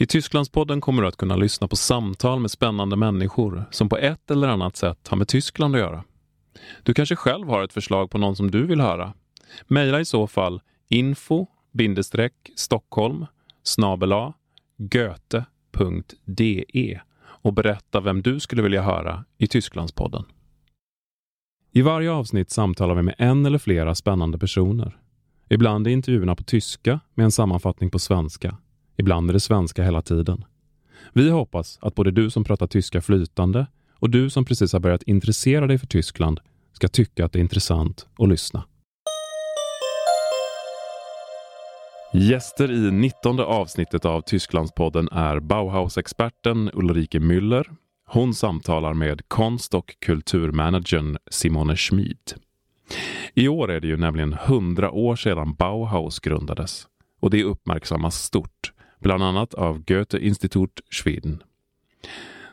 I Tysklandspodden kommer du att kunna lyssna på samtal med spännande människor som på ett eller annat sätt har med Tyskland att göra. Du kanske själv har ett förslag på någon som du vill höra? Mejla i så fall info Stockholm snabela goethe.de och berätta vem du skulle vilja höra i Tysklandspodden. I varje avsnitt samtalar vi med en eller flera spännande personer. Ibland är intervjuerna på tyska med en sammanfattning på svenska. Ibland är det svenska hela tiden. Vi hoppas att både du som pratar tyska flytande och du som precis har börjat intressera dig för Tyskland ska tycka att det är intressant att lyssna. Gäster i 19 avsnittet av Tysklandspodden är Bauhaus-experten Ulrike Müller. Hon samtalar med konst och kulturmanagern Simone Schmid. I år är det ju nämligen 100 år sedan Bauhaus grundades och det uppmärksammas stort, bland annat av Goethe Institut Schweden.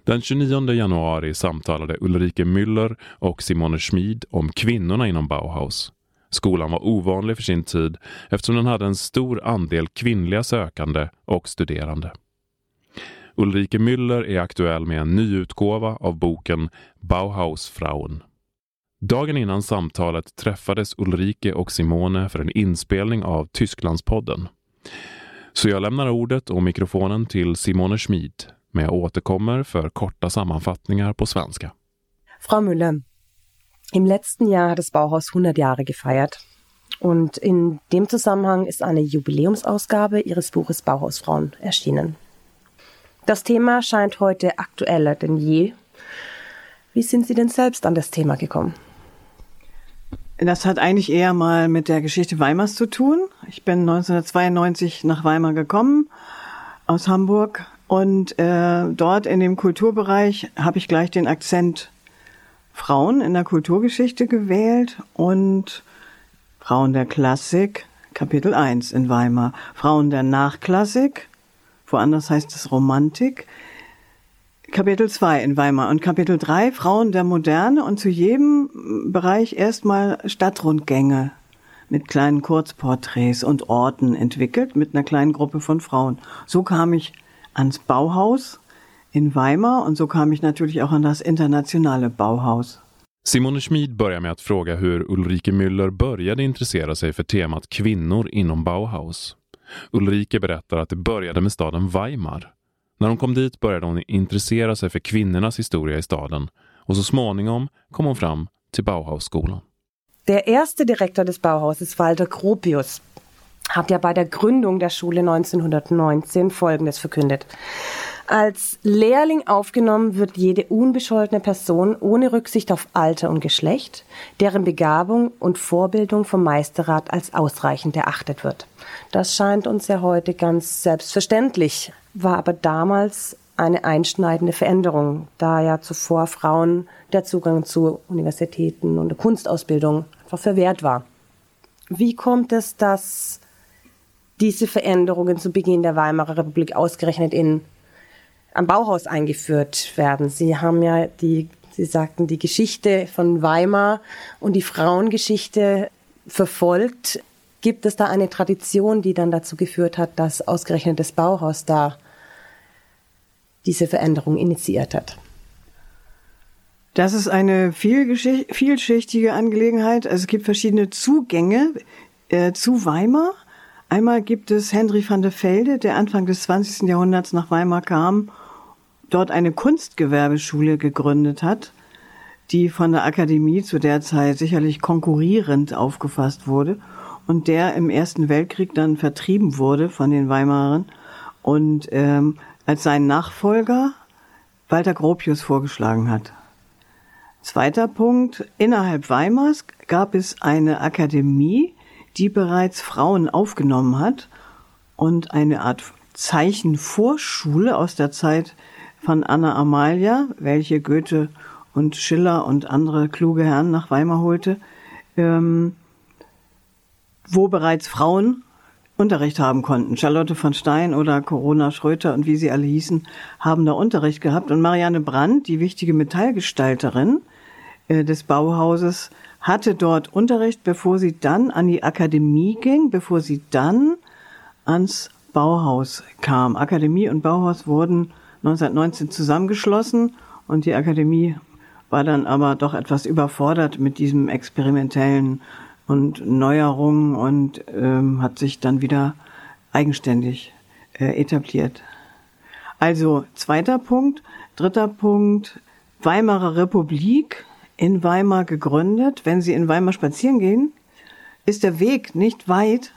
Den 29 januari samtalade Ulrike Müller och Simone Schmid om kvinnorna inom Bauhaus Skolan var ovanlig för sin tid eftersom den hade en stor andel kvinnliga sökande och studerande. Ulrike Müller är aktuell med en nyutgåva av boken Bauhausfrauen. Dagen innan samtalet träffades Ulrike och Simone för en inspelning av Tysklandspodden. Så jag lämnar ordet och mikrofonen till Simone Schmid, men jag återkommer för korta sammanfattningar på svenska. Frau Müller, Im letzten Jahr hat das Bauhaus 100 Jahre gefeiert. Und in dem Zusammenhang ist eine Jubiläumsausgabe ihres Buches Bauhausfrauen erschienen. Das Thema scheint heute aktueller denn je. Wie sind Sie denn selbst an das Thema gekommen? Das hat eigentlich eher mal mit der Geschichte Weimars zu tun. Ich bin 1992 nach Weimar gekommen aus Hamburg und äh, dort in dem Kulturbereich habe ich gleich den Akzent Frauen in der Kulturgeschichte gewählt und Frauen der Klassik, Kapitel 1 in Weimar. Frauen der Nachklassik, woanders heißt es Romantik, Kapitel 2 in Weimar und Kapitel 3 Frauen der Moderne und zu jedem Bereich erstmal Stadtrundgänge mit kleinen Kurzporträts und Orten entwickelt mit einer kleinen Gruppe von Frauen. So kam ich ans Bauhaus in Weimar und so kam ich natürlich auch an das internationale Bauhaus. Simone Schmid börjar med att fråga hur Ulrike Müller började intressera sig för temat kvinnor inom Bauhaus. Ulrike berättar att det började med staden Weimar. När hon kom dit började hon intressera sig för kvinnornas historia i staden och så småningom kom hon fram till Bauhausskolan. Der erste Direktor des Bauhauses, Walter Gropius, hat ja bei der Gründung der Schule 1919 Folgendes verkündet. Als Lehrling aufgenommen wird jede unbescholtene Person ohne Rücksicht auf Alter und Geschlecht, deren Begabung und Vorbildung vom Meisterrat als ausreichend erachtet wird. Das scheint uns ja heute ganz selbstverständlich, war aber damals eine einschneidende Veränderung, da ja zuvor Frauen der Zugang zu Universitäten und Kunstausbildung einfach verwehrt war. Wie kommt es, dass diese Veränderungen zu Beginn der Weimarer Republik ausgerechnet in am Bauhaus eingeführt werden. Sie haben ja die, Sie sagten, die Geschichte von Weimar und die Frauengeschichte verfolgt. Gibt es da eine Tradition, die dann dazu geführt hat, dass ausgerechnet das Bauhaus da diese Veränderung initiiert hat? Das ist eine vielschichtige Angelegenheit. Also es gibt verschiedene Zugänge äh, zu Weimar. Einmal gibt es Henry van der Velde, der Anfang des 20. Jahrhunderts nach Weimar kam dort eine Kunstgewerbeschule gegründet hat, die von der Akademie zu der Zeit sicherlich konkurrierend aufgefasst wurde und der im Ersten Weltkrieg dann vertrieben wurde von den Weimarern und ähm, als seinen Nachfolger Walter Gropius vorgeschlagen hat. Zweiter Punkt, innerhalb Weimars gab es eine Akademie, die bereits Frauen aufgenommen hat und eine Art Zeichenvorschule aus der Zeit von Anna Amalia, welche Goethe und Schiller und andere kluge Herren nach Weimar holte, ähm, wo bereits Frauen Unterricht haben konnten. Charlotte von Stein oder Corona Schröter und wie sie alle hießen, haben da Unterricht gehabt. Und Marianne Brandt, die wichtige Metallgestalterin äh, des Bauhauses, hatte dort Unterricht, bevor sie dann an die Akademie ging, bevor sie dann ans Bauhaus kam. Akademie und Bauhaus wurden 1919 zusammengeschlossen und die Akademie war dann aber doch etwas überfordert mit diesem experimentellen und Neuerungen und ähm, hat sich dann wieder eigenständig äh, etabliert. Also zweiter Punkt. Dritter Punkt, Weimarer Republik in Weimar gegründet. Wenn Sie in Weimar spazieren gehen, ist der Weg nicht weit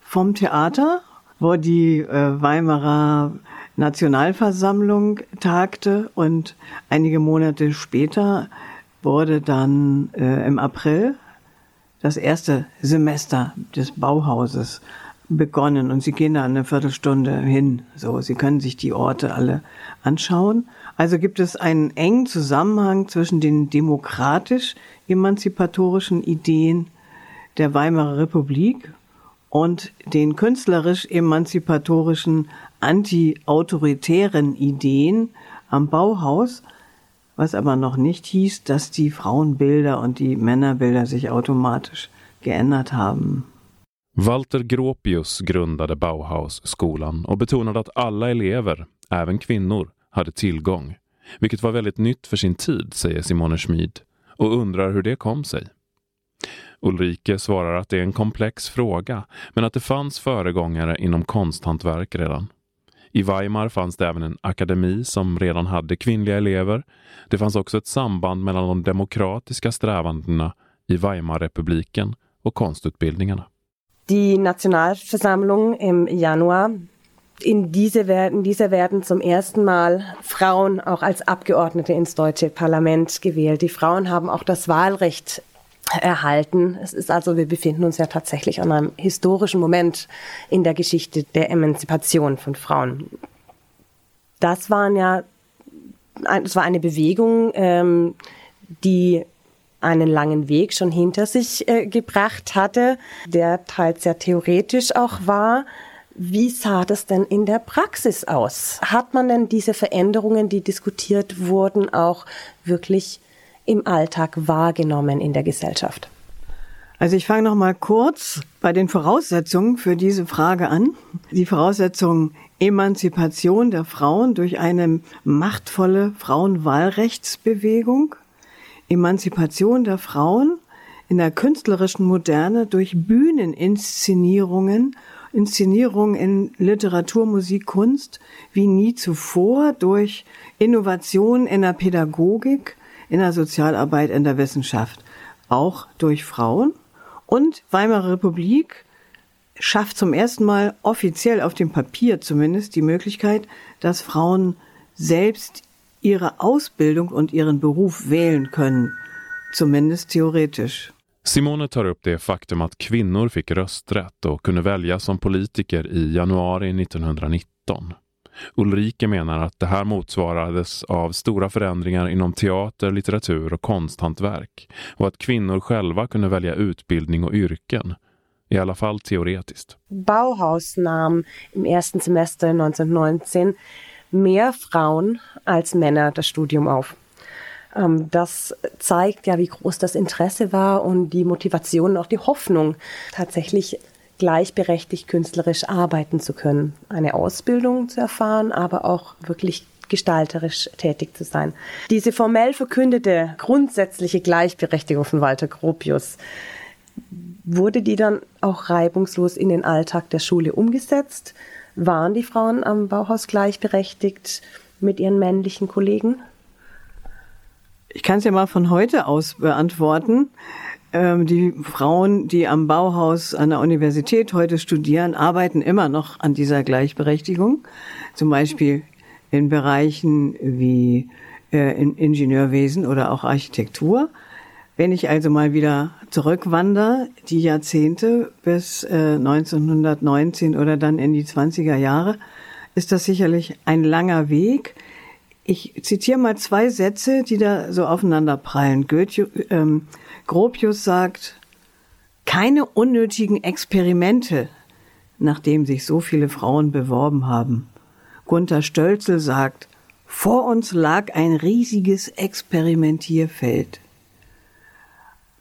vom Theater, wo die äh, Weimarer Nationalversammlung tagte und einige Monate später wurde dann äh, im April das erste Semester des Bauhauses begonnen und sie gehen da eine Viertelstunde hin. So, sie können sich die Orte alle anschauen. Also gibt es einen engen Zusammenhang zwischen den demokratisch-emanzipatorischen Ideen der Weimarer Republik und den künstlerisch-emanzipatorischen anti-autoritären Ideen am Bauhaus, was aber noch nicht hieß, dass die Frauenbilder und die Männerbilder sich automatisch geändert haben. Walter Gropius grundade Bauhausskolan och betonade att alla elever, även kvinnor, hade tillgång. Vilket var väldigt nytt för sin tid, säger Simone Schmid och undrar hur det kom sig. Ulrike svarar att det är en komplex fråga, men att det fanns föregångare inom konsthantverk redan. I Weimar fanns det även en akademi som redan hade kvinnliga elever. Det fanns också ett samband mellan de demokratiska strävandena i Weimarrepubliken och konstutbildningarna. Die Nationalversammlung im Januar in diese werden, dieser werden zum ersten Mal Frauen auch als Abgeordnete ins deutsche Parlament gewählt. Die Frauen haben auch das Wahlrecht erhalten. Es ist also, wir befinden uns ja tatsächlich an einem historischen Moment in der Geschichte der Emanzipation von Frauen. Das waren ja, es war eine Bewegung, ähm, die einen langen Weg schon hinter sich äh, gebracht hatte, der teils sehr theoretisch auch war. Wie sah das denn in der Praxis aus? Hat man denn diese Veränderungen, die diskutiert wurden, auch wirklich im Alltag wahrgenommen in der Gesellschaft? Also ich fange noch mal kurz bei den Voraussetzungen für diese Frage an. Die Voraussetzung Emanzipation der Frauen durch eine machtvolle Frauenwahlrechtsbewegung, Emanzipation der Frauen in der künstlerischen Moderne durch Bühneninszenierungen, Inszenierungen in Literatur, Musik, Kunst wie nie zuvor, durch Innovation in der Pädagogik, in der Sozialarbeit, in der Wissenschaft, auch durch Frauen. Und Weimarer Republik schafft zum ersten Mal offiziell auf dem Papier zumindest die Möglichkeit, dass Frauen selbst ihre Ausbildung und ihren Beruf wählen können, zumindest theoretisch. Simone tar upp det faktum att kvinnor fick rösträtt och kunde väljas som politiker i januari 1919. Ulrike menar att det här motsvarades av stora förändringar inom teater, litteratur och konsthantverk och att kvinnor själva kunde välja utbildning och yrken. I alla fall teoretiskt. Bauhaus nahm im ersten Semester 1919 mehr Frauen als Männer das Studium auf. Ähm, das zeigt ja, wie groß das Interesse war und die Motivation und auch die Hoffnung, tatsächlich gleichberechtigt künstlerisch arbeiten zu können, eine Ausbildung zu erfahren, aber auch wirklich gestalterisch tätig zu sein. Diese formell verkündete grundsätzliche Gleichberechtigung von Walter Gropius, wurde die dann auch reibungslos in den Alltag der Schule umgesetzt? Waren die Frauen am Bauhaus gleichberechtigt mit ihren männlichen Kollegen? Ich kann es ja mal von heute aus beantworten. Ähm, die Frauen, die am Bauhaus an der Universität heute studieren, arbeiten immer noch an dieser Gleichberechtigung. Zum Beispiel in Bereichen wie äh, in Ingenieurwesen oder auch Architektur. Wenn ich also mal wieder zurückwandere, die Jahrzehnte bis äh, 1919 oder dann in die 20er Jahre, ist das sicherlich ein langer Weg. Ich zitiere mal zwei Sätze, die da so aufeinander prallen. Goethe, ähm, Gropius sagt, keine unnötigen Experimente, nachdem sich so viele Frauen beworben haben. Gunther Stölzel sagt, vor uns lag ein riesiges Experimentierfeld.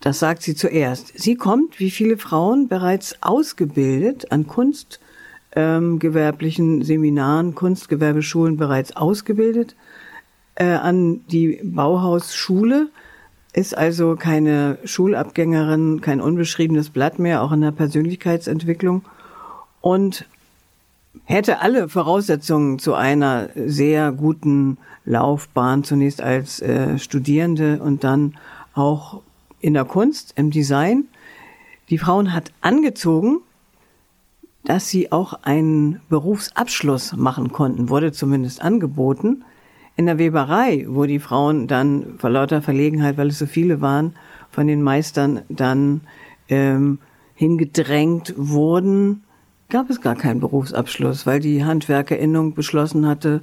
Das sagt sie zuerst. Sie kommt, wie viele Frauen, bereits ausgebildet an kunstgewerblichen ähm, Seminaren, Kunstgewerbeschulen bereits ausgebildet, äh, an die Bauhausschule, ist also keine Schulabgängerin, kein unbeschriebenes Blatt mehr, auch in der Persönlichkeitsentwicklung und hätte alle Voraussetzungen zu einer sehr guten Laufbahn, zunächst als äh, Studierende und dann auch in der Kunst, im Design. Die Frauen hat angezogen, dass sie auch einen Berufsabschluss machen konnten, wurde zumindest angeboten. In der Weberei, wo die Frauen dann vor lauter Verlegenheit, weil es so viele waren, von den Meistern dann ähm, hingedrängt wurden, gab es gar keinen Berufsabschluss, weil die Handwerkerinnung beschlossen hatte,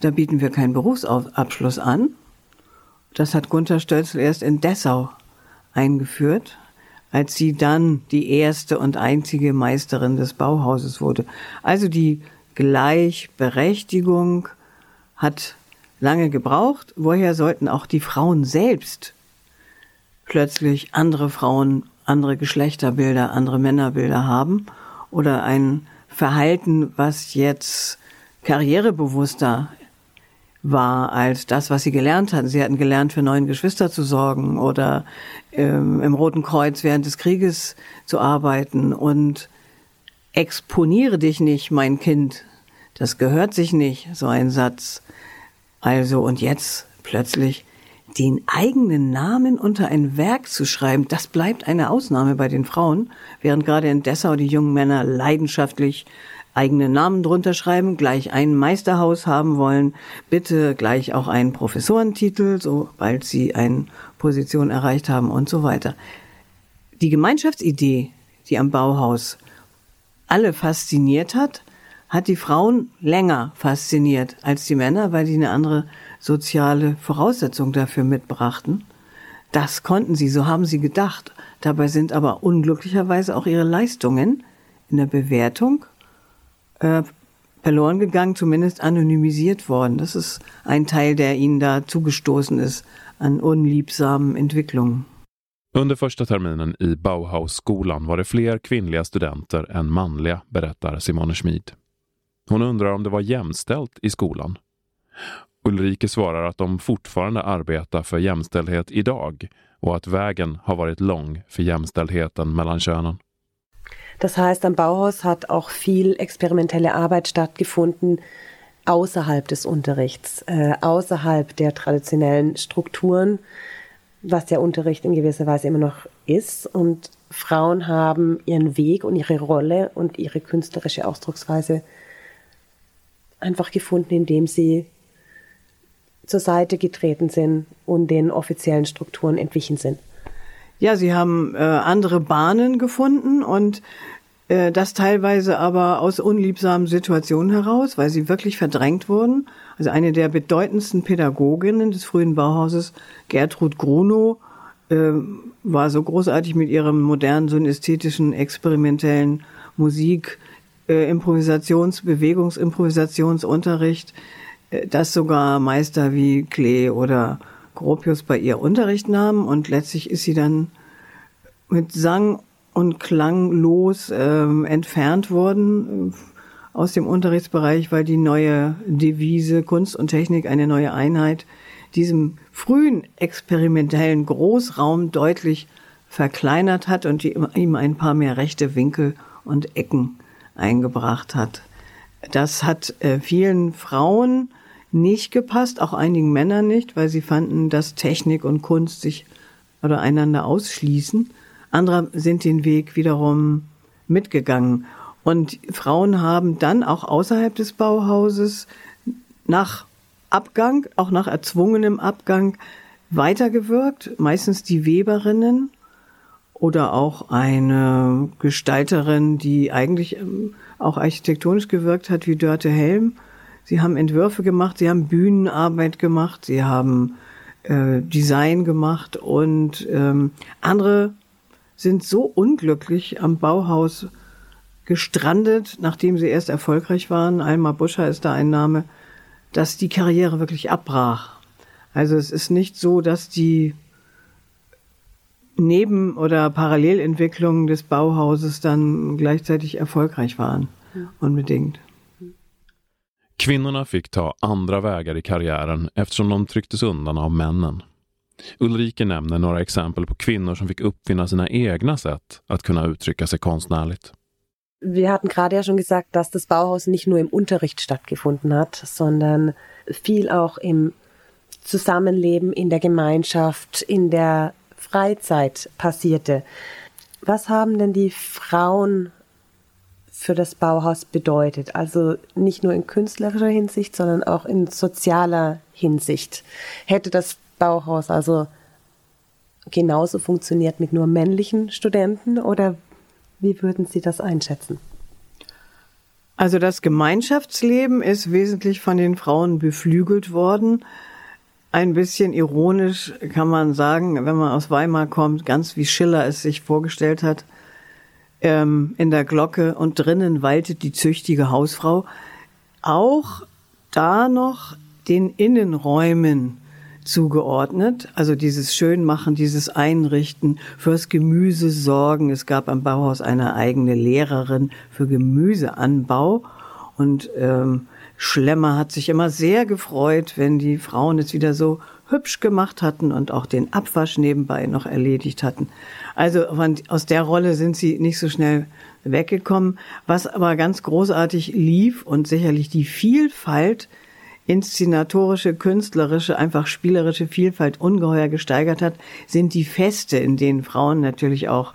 da bieten wir keinen Berufsabschluss an. Das hat Gunther Stölzel erst in Dessau eingeführt, als sie dann die erste und einzige Meisterin des Bauhauses wurde. Also die Gleichberechtigung hat lange gebraucht. Woher sollten auch die Frauen selbst plötzlich andere Frauen, andere Geschlechterbilder, andere Männerbilder haben oder ein Verhalten, was jetzt karrierebewusster war als das, was sie gelernt hatten. Sie hatten gelernt, für neun Geschwister zu sorgen oder ähm, im Roten Kreuz während des Krieges zu arbeiten und exponiere dich nicht, mein Kind. Das gehört sich nicht, so ein Satz. Also, und jetzt plötzlich den eigenen Namen unter ein Werk zu schreiben, das bleibt eine Ausnahme bei den Frauen, während gerade in Dessau die jungen Männer leidenschaftlich eigene Namen drunter schreiben, gleich ein Meisterhaus haben wollen, bitte gleich auch einen Professorentitel, sobald sie eine Position erreicht haben und so weiter. Die Gemeinschaftsidee, die am Bauhaus alle fasziniert hat, hat die Frauen länger fasziniert als die Männer, weil die eine andere soziale Voraussetzung dafür mitbrachten. Das konnten sie, so haben sie gedacht. Dabei sind aber unglücklicherweise auch ihre Leistungen in der Bewertung äh, verloren gegangen, zumindest anonymisiert worden. Das ist ein Teil, der ihnen da zugestoßen ist an unliebsamen Entwicklungen. Under första terminen i Bauhausskolan var det fler kvinnliga studenter än manliga, berättar Simone Schmid. Hon undrar om det var jämställt i skolan. Ulrike svarar att de fortfarande arbetar för jämställdhet idag och att vägen har varit lång för jämställdheten mellan könen. Das heißt, am Bauhaus hat auch viel experimentelle Arbeit stattgefunden außerhalb des Unterrichts, äh, außerhalb der traditionellen Strukturen, was der Unterricht in gewisser Weise immer noch ist. Und Frauen haben ihren Weg und ihre Rolle und ihre künstlerische Ausdrucksweise einfach gefunden, indem sie zur Seite getreten sind und den offiziellen Strukturen entwichen sind. Ja, sie haben äh, andere Bahnen gefunden und äh, das teilweise aber aus unliebsamen Situationen heraus, weil sie wirklich verdrängt wurden. Also eine der bedeutendsten Pädagoginnen des frühen Bauhauses, Gertrud Grunow, äh, war so großartig mit ihrem modernen, so ästhetischen, experimentellen Musik, äh, Improvisations-, Bewegungsimprovisationsunterricht, äh, dass sogar Meister wie Klee oder Gropius bei ihr Unterricht nahmen und letztlich ist sie dann mit Sang und klanglos ähm, entfernt worden äh, aus dem Unterrichtsbereich, weil die neue Devise Kunst und Technik eine neue Einheit diesem frühen experimentellen Großraum deutlich verkleinert hat und ihm ein paar mehr rechte Winkel und Ecken eingebracht hat. Das hat äh, vielen Frauen nicht gepasst, auch einigen Männern nicht, weil sie fanden, dass Technik und Kunst sich oder einander ausschließen. Andere sind den Weg wiederum mitgegangen. Und Frauen haben dann auch außerhalb des Bauhauses nach Abgang, auch nach erzwungenem Abgang, weitergewirkt. Meistens die Weberinnen oder auch eine Gestalterin, die eigentlich ähm, auch architektonisch gewirkt hat, wie Dörte Helm Sie haben Entwürfe gemacht, sie haben Bühnenarbeit gemacht, sie haben äh, Design gemacht und ähm, andere sind so unglücklich am Bauhaus gestrandet, nachdem sie erst erfolgreich waren. Alma Buscher ist da ein Name, dass die Karriere wirklich abbrach. Also es ist nicht so, dass die Neben- oder Parallelentwicklungen des Bauhauses dann gleichzeitig erfolgreich waren. Unbedingt. Kvinnorna fick ta andra vägar i karriären eftersom de trycktes undan av männen. Ulrike nämner några exempel på kvinnor som fick uppfinna sina egna sätt att kunna uttrycka sig konstnärligt. Wir hatten gerade ja schon gesagt, dass das Bauhaus nicht nur im Unterricht stattgefunden hat, sondern viel auch im Zusammenleben, in der Gemeinschaft, in der Freizeit passierte. Was haben denn die Frauen für das Bauhaus bedeutet? Also nicht nur in künstlerischer Hinsicht, sondern auch in sozialer Hinsicht. Hätte das Bauhaus also genauso funktioniert mit nur männlichen Studenten oder wie würden Sie das einschätzen? Also das Gemeinschaftsleben ist wesentlich von den Frauen beflügelt worden. Ein bisschen ironisch kann man sagen, wenn man aus Weimar kommt, ganz wie Schiller es sich vorgestellt hat, ähm, in der Glocke und drinnen waltet die züchtige Hausfrau. Auch da noch den Innenräumen zugeordnet. Also dieses Schönmachen, dieses Einrichten, fürs Gemüse sorgen. Es gab am Bauhaus eine eigene Lehrerin für Gemüseanbau und ähm, Schlemmer hat sich immer sehr gefreut, wenn die Frauen es wieder so hübsch gemacht hatten und auch den Abwasch nebenbei noch erledigt hatten. Also aus der Rolle sind sie nicht so schnell weggekommen. Was aber ganz großartig lief und sicherlich die Vielfalt inszenatorische, künstlerische, einfach spielerische Vielfalt ungeheuer gesteigert hat, sind die Feste, in denen Frauen natürlich auch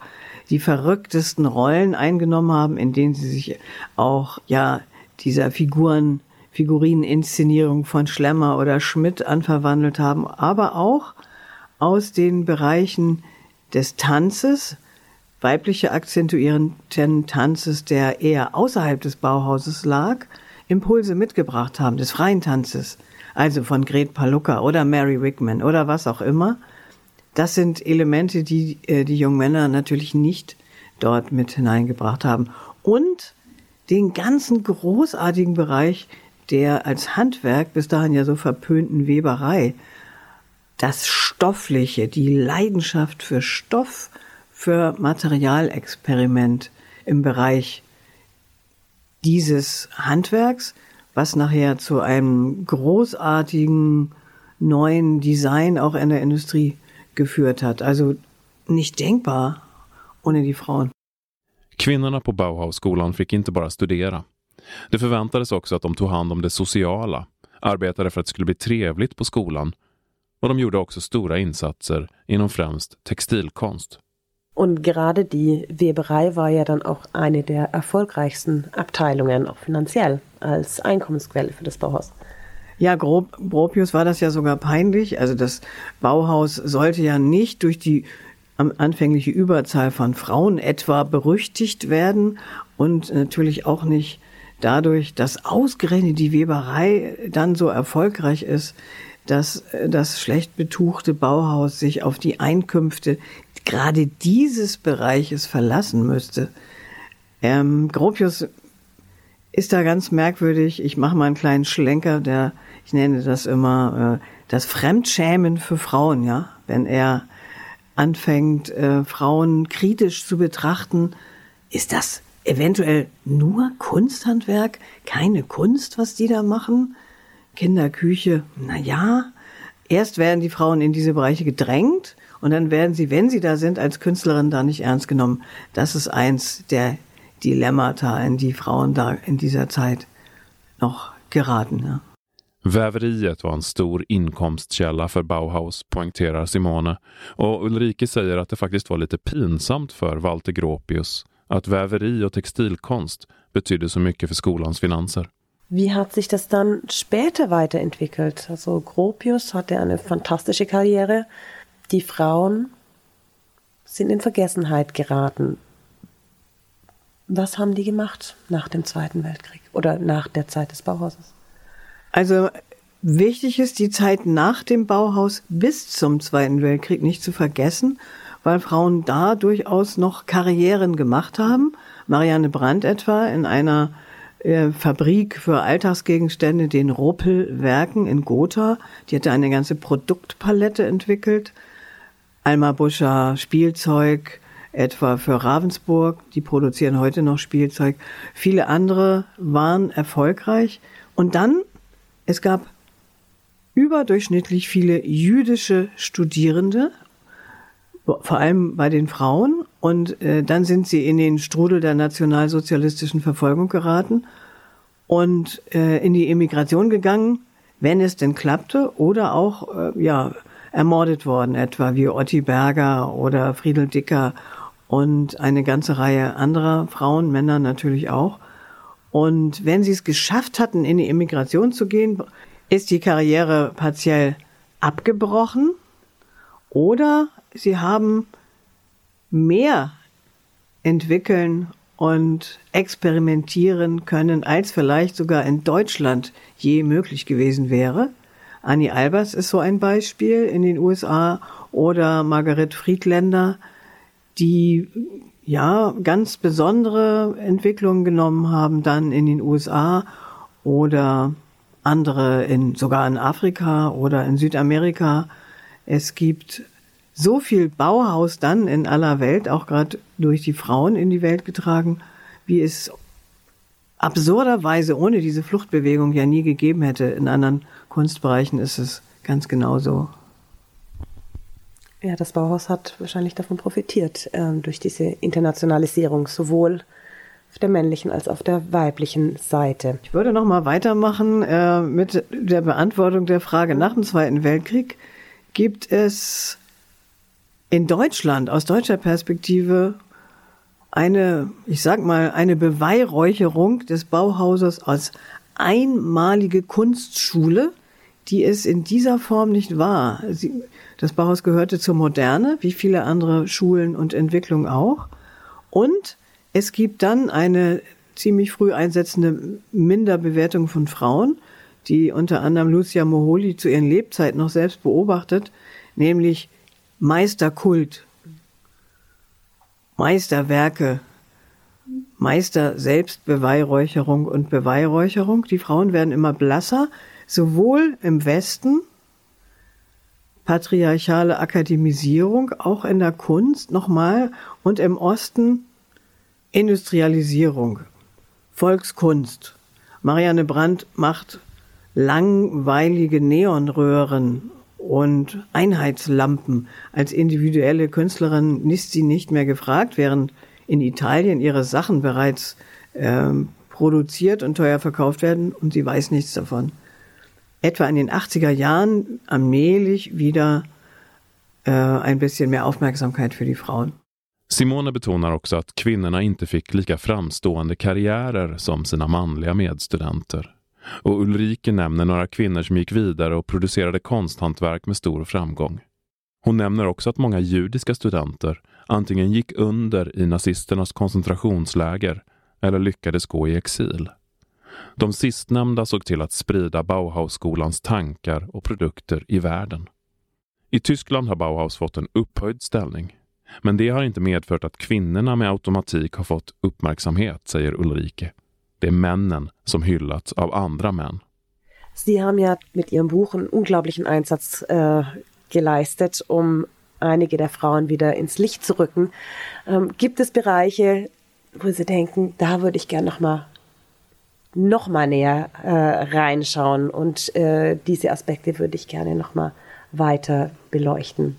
die verrücktesten Rollen eingenommen haben, in denen sie sich auch, ja, dieser Figuren, Figurininszenierung von Schlemmer oder Schmidt anverwandelt haben, aber auch aus den Bereichen des Tanzes, weibliche akzentuierenden Tanzes, der eher außerhalb des Bauhauses lag, Impulse mitgebracht haben des freien Tanzes, also von Gret Palucca oder Mary Wickman oder was auch immer, das sind Elemente, die äh, die jungen Männer natürlich nicht dort mit hineingebracht haben. Und den ganzen großartigen Bereich der als Handwerk bis dahin ja so verpönten Weberei, das Stoffliche, die Leidenschaft für Stoff, für Materialexperiment im Bereich dieses Handwerks, was nachher zu einem großartigen neuen Design auch in der Industrie geführt hat. Also nicht denkbar ohne die Frauen. Kvinnorna på Bauhausskolan fick inte bara studera. Det förväntades också att de tog hand om det sociala, arbetade för att det skulle bli trevligt på skolan och de gjorde också stora insatser inom främst textilkonst. Und gerade die Weberei war ja dann auch eine der erfolgreichsten Abteilungen, auch finanziell, als Einkommensquelle für das Bauhaus. Ja, grob, Gropius war das ja sogar peinlich. Also das Bauhaus sollte ja nicht durch die anfängliche Überzahl von Frauen etwa berüchtigt werden und natürlich auch nicht dadurch, dass ausgerechnet die Weberei dann so erfolgreich ist, dass das schlecht betuchte Bauhaus sich auf die Einkünfte gerade dieses Bereiches verlassen müsste. Ähm, Gropius ist da ganz merkwürdig. Ich mache mal einen kleinen Schlenker, der, ich nenne das immer, äh, das Fremdschämen für Frauen, ja. Wenn er anfängt, äh, Frauen kritisch zu betrachten, ist das eventuell nur Kunsthandwerk, keine Kunst, was die da machen? Kinderküche, na ja. Erst werden die Frauen in diese Bereiche gedrängt und dann werden sie, wenn sie da sind, als Künstlerin da nicht ernst genommen. Das ist eins der Dilemmata, in die Frauen da in dieser Zeit noch geraten. Ja. Väveriet var en stor inkomstkälla för Bauhaus, poängterar Simone. Och Ulrike säger att det faktiskt var lite pinsamt för Walter Gropius att väveri och textilkonst betydde så mycket för skolans finanser. Wie hat sich das dann später weiterentwickelt? Also Gropius hatte eine fantastische Karriere. Die Frauen sind in Vergessenheit geraten. Was haben die gemacht nach dem Zweiten Weltkrieg oder nach der Zeit des Bauhauses? Also wichtig ist die Zeit nach dem Bauhaus bis zum Zweiten Weltkrieg nicht zu vergessen, weil Frauen da durchaus noch Karrieren gemacht haben. Marianne Brandt etwa in einer äh, Fabrik für Alltagsgegenstände, den Ruppelwerken in Gotha. Die hatte eine ganze Produktpalette entwickelt. Alma Buscher Spielzeug, etwa für Ravensburg, die produzieren heute noch Spielzeug. Viele andere waren erfolgreich. Und dann, es gab überdurchschnittlich viele jüdische Studierende, vor allem bei den Frauen. Und äh, dann sind sie in den Strudel der nationalsozialistischen Verfolgung geraten und äh, in die Emigration gegangen, wenn es denn klappte, oder auch äh, ja ermordet worden, etwa wie Otti Berger oder Friedel Dicker und eine ganze Reihe anderer Frauen, Männer natürlich auch. Und wenn sie es geschafft hatten, in die Immigration zu gehen, ist die Karriere partiell abgebrochen oder sie haben mehr entwickeln und experimentieren können, als vielleicht sogar in Deutschland je möglich gewesen wäre. Annie Albers ist so ein Beispiel in den USA oder Margaret Friedländer, die ja ganz besondere Entwicklungen genommen haben dann in den USA oder andere in sogar in Afrika oder in Südamerika. Es gibt so viel Bauhaus dann in aller Welt, auch gerade durch die Frauen in die Welt getragen, wie es absurderweise ohne diese Fluchtbewegung ja nie gegeben hätte. In anderen Kunstbereichen ist es ganz genauso. Ja, das Bauhaus hat wahrscheinlich davon profitiert, ähm, durch diese Internationalisierung, sowohl auf der männlichen als auf der weiblichen Seite. Ich würde noch mal weitermachen äh, mit der Beantwortung der Frage nach dem Zweiten Weltkrieg. Gibt es in Deutschland aus deutscher Perspektive eine, ich sag mal, eine Beweihräucherung des Bauhauses als einmalige Kunstschule, die es in dieser Form nicht war. Sie, das Bauhaus gehörte zur Moderne, wie viele andere Schulen und Entwicklungen auch. Und es gibt dann eine ziemlich früh einsetzende Minderbewertung von Frauen, die unter anderem Lucia Moholi zu ihren Lebzeiten noch selbst beobachtet, nämlich Meisterkult, Meisterwerke, Meister Selbstbeweihräucherung und Beweihräucherung. Die Frauen werden immer blasser, sowohl im Westen patriarchale Akademisierung, auch in der Kunst nochmal, und im Osten Industrialisierung, Volkskunst. Marianne Brandt macht langweilige Neonröhren und Einheitslampen. Als individuelle Künstlerin ist sie nicht mehr gefragt, während in Italien ihre Sachen bereits äh, produziert und teuer verkauft werden und sie weiß nichts davon etwa in den 80er Jahren allmählich wieder äh, ein bisschen mehr Aufmerksamkeit für die Frauen. Simone betonar också att kvinnorna inte fick lika framstående karriärer som sina manliga medstudenter. Och Ulrike nämner några kvinnor som gick vidare och producerade konsthantverk med stor framgång. Hon nämner också att många judiska studenter antingen gick under i nazisternas koncentrationsläger eller lyckades gå i exil. De sistnämnda såg till att sprida Bauhausskolans tankar och produkter i världen. I Tyskland har Bauhaus fått en upphöjd ställning. Men det har inte medfört att kvinnorna med automatik har fått uppmärksamhet, säger Ulrike. Det är männen som hyllats av andra män. Sie haben ja mit Ihrem Buch einen unglaublichen Einsatz äh, geleistet, um einige der Frauen wieder ins Licht zu rücken. Ähm, gibt es Bereiche, wo Sie denken, da würde ich gerne noch mal noch mal näher äh, reinschauen und äh, diese Aspekte würde ich gerne noch mal weiter beleuchten.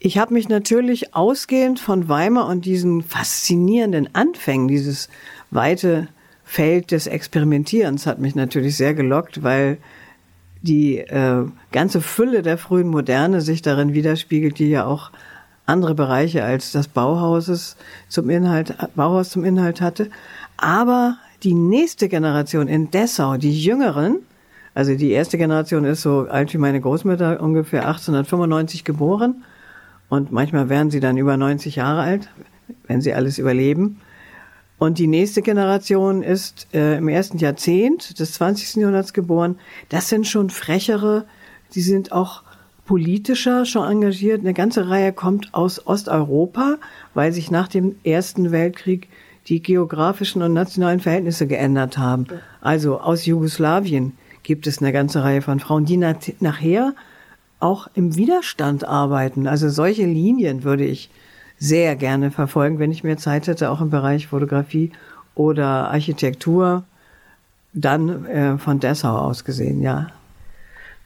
Ich habe mich natürlich ausgehend von Weimar und diesen faszinierenden Anfängen, dieses weite Feld des Experimentierens hat mich natürlich sehr gelockt, weil die äh, ganze Fülle der frühen Moderne sich darin widerspiegelt, die ja auch andere Bereiche als das Bauhauses zum Inhalt, Bauhaus zum Inhalt hatte. Aber die nächste Generation in Dessau, die Jüngeren, also die erste Generation ist so alt wie meine Großmutter, ungefähr 1895 geboren. Und manchmal werden sie dann über 90 Jahre alt, wenn sie alles überleben. Und die nächste Generation ist äh, im ersten Jahrzehnt des 20. Jahrhunderts geboren. Das sind schon frechere, die sind auch politischer schon engagiert. Eine ganze Reihe kommt aus Osteuropa, weil sich nach dem Ersten Weltkrieg die geografischen und nationalen Verhältnisse geändert haben. Also aus Jugoslawien gibt es eine ganze Reihe von Frauen, die nachher auch im Widerstand arbeiten. Also solche Linien würde ich sehr gerne verfolgen, wenn ich mehr Zeit hätte, auch im Bereich Fotografie oder Architektur. Dann äh, von Dessau aus gesehen, ja.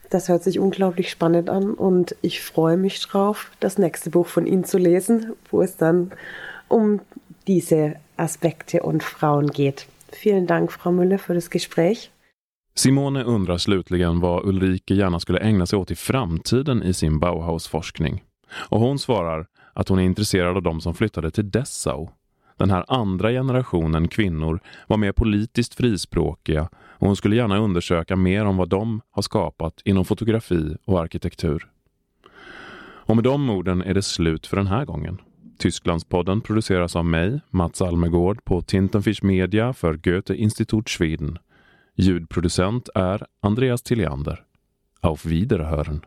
Das hört sich unglaublich spannend an und ich freue mich drauf, das nächste Buch von Ihnen zu lesen, wo es dann um diese Aspekte und Frauen geht. Vielen Dank, Frau Müller, för das Gespräch. Simone undrar slutligen vad Ulrike gärna skulle ägna sig åt i framtiden i sin Bauhaus-forskning. Och hon svarar att hon är intresserad av de som flyttade till Dessau. Den här andra generationen kvinnor var mer politiskt frispråkiga och hon skulle gärna undersöka mer om vad de har skapat inom fotografi och arkitektur. Och med de orden är det slut för den här gången. Tysklandspodden produceras av mig, Mats Almegård, på Tintenfisch Media för Goethe Institut Schweden. Ljudproducent är Andreas Tilliander. Auf Wiederhören!